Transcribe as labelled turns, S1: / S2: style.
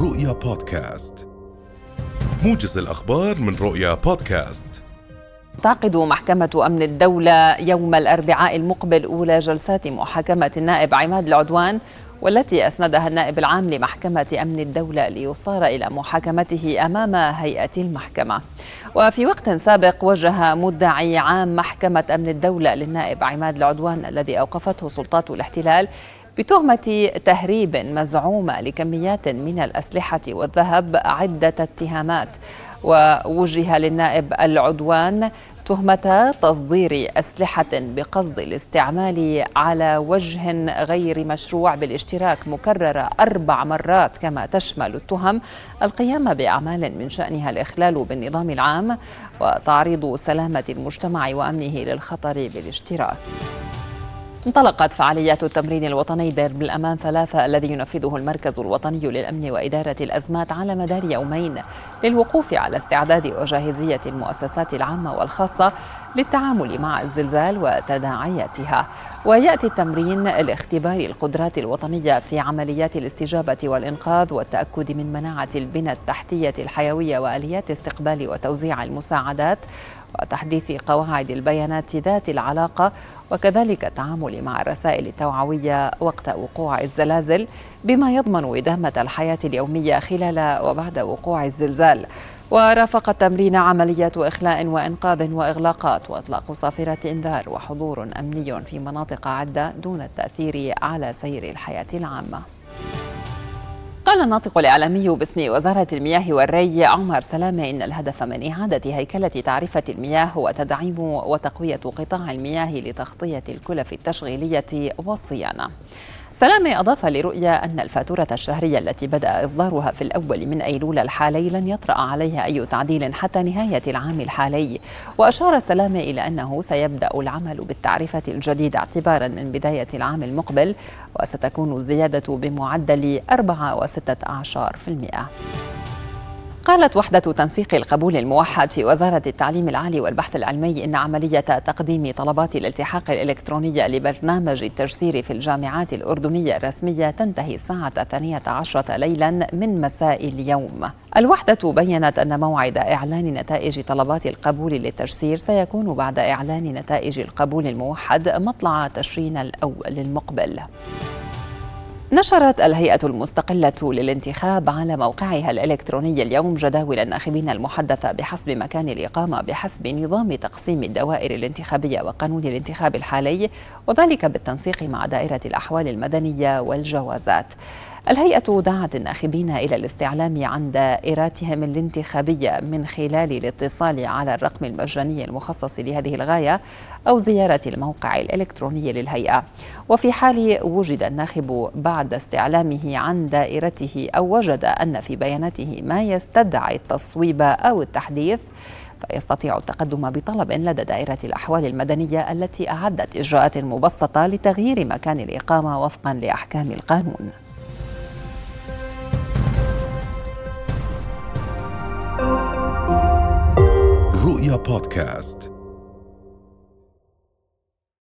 S1: رؤيا بودكاست. موجز الأخبار من رؤيا بودكاست.
S2: تعقد محكمة أمن الدولة يوم الأربعاء المقبل أولى جلسات محاكمة النائب عماد العدوان والتي أسندها النائب العام لمحكمة أمن الدولة ليصار إلى محاكمته أمام هيئة المحكمة. وفي وقت سابق وجه مدعي عام محكمة أمن الدولة للنائب عماد العدوان الذي أوقفته سلطات الاحتلال بتهمة تهريب مزعومة لكميات من الأسلحة والذهب عدة اتهامات ووجه للنائب العدوان تهمة تصدير أسلحة بقصد الاستعمال على وجه غير مشروع بالاشتراك مكررة أربع مرات كما تشمل التهم القيام بأعمال من شأنها الإخلال بالنظام العام وتعريض سلامة المجتمع وأمنه للخطر بالاشتراك. انطلقت فعاليات التمرين الوطني درب الأمان ثلاثة الذي ينفذه المركز الوطني للأمن وإدارة الأزمات على مدار يومين للوقوف على استعداد وجاهزية المؤسسات العامة والخاصة للتعامل مع الزلزال وتداعياتها. ويأتي التمرين لاختبار القدرات الوطنية في عمليات الاستجابة والإنقاذ والتأكد من مناعة البنى التحتية الحيوية وآليات استقبال وتوزيع المساعدات وتحديث قواعد البيانات ذات العلاقة وكذلك التعامل مع الرسائل التوعوية وقت وقوع الزلازل بما يضمن إدامة الحياة اليومية خلال وبعد وقوع الزلزال. ورافق التمرين عمليات إخلاء وإنقاذ وإغلاقات وإطلاق صافرة إنذار وحضور أمني في مناطق عدة دون التأثير على سير الحياة العامة. قال الناطق الإعلامي باسم وزارة المياه والري عمر سلامة إن الهدف من إعادة هيكلة تعرفة المياه هو تدعيم وتقوية قطاع المياه لتغطية الكلف التشغيلية والصيانة. سلامة أضاف لرؤيا أن الفاتورة الشهرية التي بدأ إصدارها في الأول من أيلول الحالي لن يطرأ عليها أي تعديل حتى نهاية العام الحالي. وأشار سلامة إلى أنه سيبدأ العمل بالتعرفة الجديدة اعتبارا من بداية العام المقبل وستكون الزيادة بمعدل 4.16% قالت وحدة تنسيق القبول الموحد في وزارة التعليم العالي والبحث العلمي إن عملية تقديم طلبات الالتحاق الإلكترونية لبرنامج التجسير في الجامعات الأردنية الرسمية تنتهي الساعة الثانية عشرة ليلا من مساء اليوم. الوحدة بينت أن موعد إعلان نتائج طلبات القبول للتجسير سيكون بعد إعلان نتائج القبول الموحد مطلع تشرين الأول المقبل. نشرت الهيئة المستقلة للانتخاب على موقعها الإلكتروني اليوم جداول الناخبين المحدثة بحسب مكان الإقامة بحسب نظام تقسيم الدوائر الانتخابية وقانون الانتخاب الحالي وذلك بالتنسيق مع دائرة الأحوال المدنية والجوازات. الهيئة دعت الناخبين إلى الاستعلام عن دائراتهم الانتخابية من خلال الاتصال على الرقم المجاني المخصص لهذه الغاية أو زيارة الموقع الإلكتروني للهيئة وفي حال وجد الناخب بعد استعلامه عن دائرته أو وجد أن في بياناته ما يستدعي التصويب أو التحديث فيستطيع التقدم بطلب لدى دائرة الأحوال المدنية التي أعدت إجراءات مبسطة لتغيير مكان الإقامة وفقا لأحكام القانون.
S1: رؤيا بودكاست.